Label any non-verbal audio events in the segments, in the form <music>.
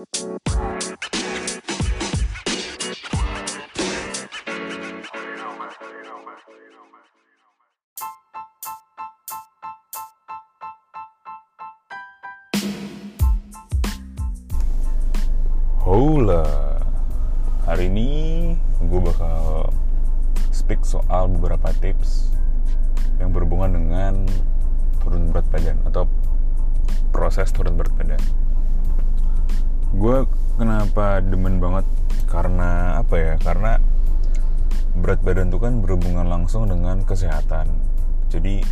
Hola Hari ini gue bakal speak soal beberapa tips yang berhubungan dengan turun berat badan atau proses turun berat badan. Gue kenapa demen banget? Karena apa ya? Karena berat badan itu kan berhubungan langsung dengan kesehatan. Jadi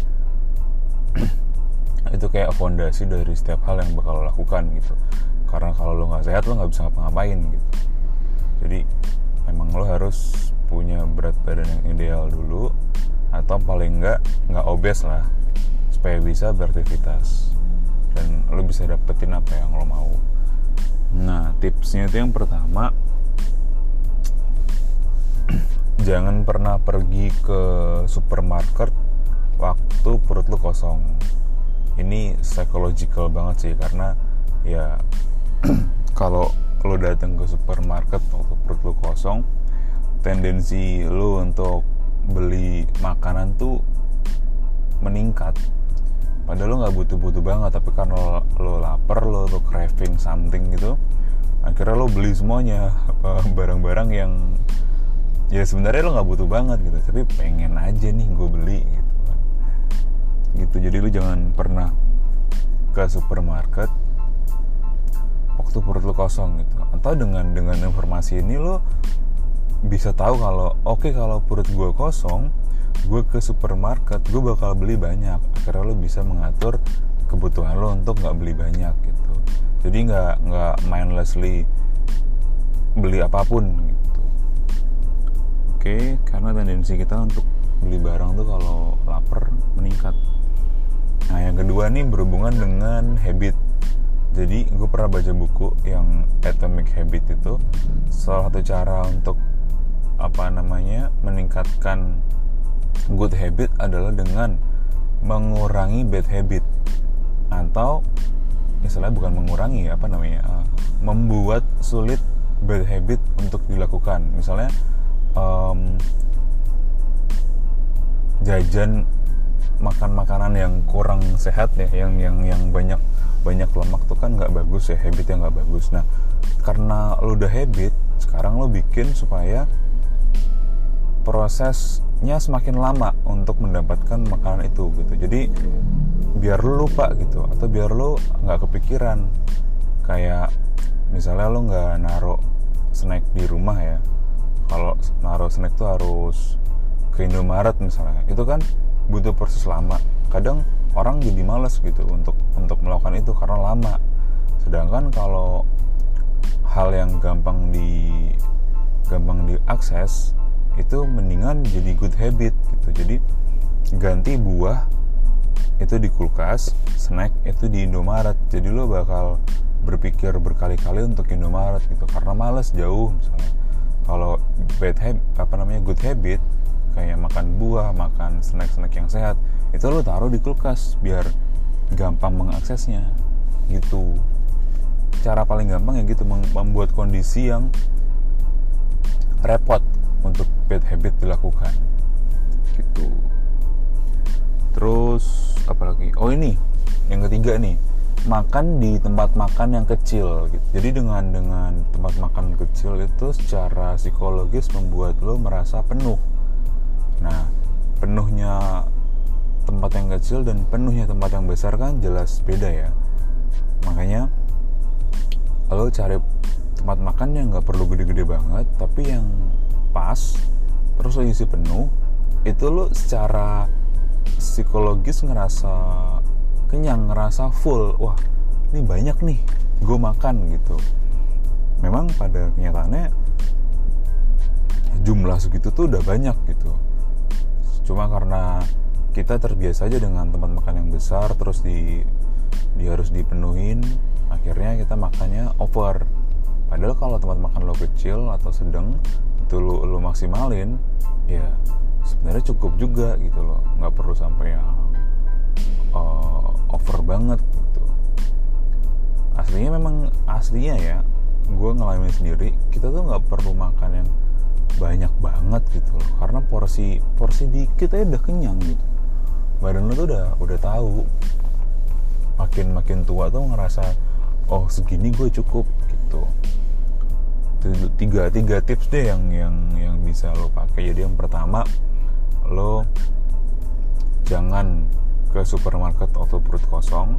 <clears throat> itu kayak fondasi dari setiap hal yang bakal lo lakukan gitu. Karena kalau lo nggak sehat lo nggak bisa ngapa-ngapain gitu. Jadi emang lo harus punya berat badan yang ideal dulu atau paling nggak nggak obes lah supaya bisa beraktivitas. Dan lo bisa dapetin apa yang lo mau nah tipsnya itu yang pertama <clears throat> jangan pernah pergi ke supermarket waktu perut lo kosong. Ini psychological banget sih karena ya <clears throat> kalau lo datang ke supermarket waktu perut lo kosong tendensi lo untuk beli makanan tuh meningkat padahal lo nggak butuh-butuh banget tapi karena lo, lo lapar lo tuh craving something gitu akhirnya lo beli semuanya barang-barang yang ya sebenarnya lo nggak butuh banget gitu tapi pengen aja nih gue beli gitu kan. Gitu jadi lo jangan pernah ke supermarket waktu perut lo kosong gitu. Atau dengan dengan informasi ini lo bisa tahu kalau oke okay, kalau perut gue kosong gue ke supermarket gue bakal beli banyak. Akhirnya lo bisa mengatur kebutuhan lo untuk nggak beli banyak gitu. Jadi nggak nggak mindlessly beli apa pun gitu. Oke okay, karena tendensi kita untuk beli barang tuh kalau lapar meningkat. Nah yang kedua nih berhubungan dengan habit. Jadi gue pernah baca buku yang Atomic Habit itu salah satu cara untuk apa namanya meningkatkan good habit adalah dengan mengurangi bad habit. Atau misalnya bukan mengurangi apa namanya uh, membuat sulit bad habit untuk dilakukan. Misalnya um, jajan makan makanan yang kurang sehat ya yang yang yang banyak banyak lemak tuh kan nggak bagus ya habit yang nggak bagus. Nah karena lo udah habit sekarang lo bikin supaya prosesnya semakin lama untuk mendapatkan makanan itu gitu. Jadi biar lo lupa gitu. Atau biar lo nggak kepikiran. Kayak misalnya lo nggak naruh snack di rumah ya. Kalau naruh snack tuh harus ke Indomaret misalnya. Itu kan butuh proses lama. Kadang orang jadi males gitu untuk untuk melakukan itu karena lama. Sedangkan kalau hal yang gampang di gampang diakses itu mendingan jadi good habit gitu. Jadi ganti buah itu di kulkas snack itu di Indomaret. Jadi lo bakal berpikir berkali-kali untuk Indomaret gitu karena males jauh misalnya. Kalau bad habit apa namanya good habit kayak makan buah makan snack-snack yang sehat itu lo taruh di kulkas biar gampang mengaksesnya gitu. Cara paling gampang ya gitu membuat kondisi yang repot untuk bad habit dilakukan. Gitu. Terus apa lagi oh ini. Yang ketiga nih. Makan di tempat makan yang kecil gitu. Jadi dengan dengan tempat makan kecil itu secara psikologis membuat lo merasa penuh. Nah, penuhnya tempat yang kecil dan penuhnya tempat yang besar kan jelas beda ya. Makanya lo cari tempat makan yang nggak perlu gede-gede banget, tapi yang pas, terus lo isi penuh, itu lo secara psikologis ngerasa kenyang, ngerasa full. Wah, ini banyak nih, gue makan gitu. Memang pada kenyataannya jumlah segitu tuh udah banyak gitu cuma karena kita terbiasa aja dengan tempat makan yang besar terus di dia harus dipenuhin akhirnya kita makannya over padahal kalau tempat makan lo kecil atau sedang itu lo, lo maksimalin ya sebenarnya cukup juga gitu loh. Nggak perlu sampai yang uh, over banget gitu. Aslinya memang aslinya ya gue ngalamin sendiri kita tuh nggak perlu makan yang banyak banget gitu loh. Karena porsi porsi dikit aja udah kenyang gitu. Badan lo tuh udah udah tahu. Makin makin tua tuh ngerasa oh segini gue cukup gitu tiga tiga tips deh yang yang yang bisa lo pakai. Jadi yang pertama lo jangan ke supermarket waktu perut kosong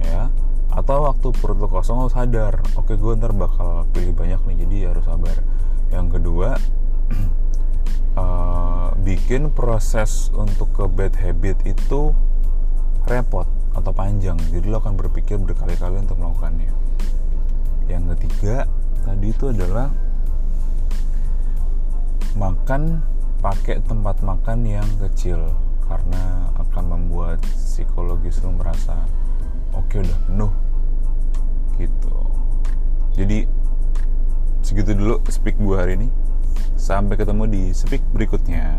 ya. Atau waktu perut lo kosong lo sadar oke gue ntar bakal pilih banyak nih jadi harus sabar. Yang kedua uh, <clears throat> bikin proses untuk ke bad habit itu repot atau panjang. Jadi lo akan berpikir berkali-kali untuk melakukannya. Yang ketiga tadi itu adalah makan pakai tempat makan yang kecil karena akan membuat psikologis lo merasa oke okay, udah penuh gitu. Jadi segitu dulu speak gue hari ini. Sampai ketemu di speak berikutnya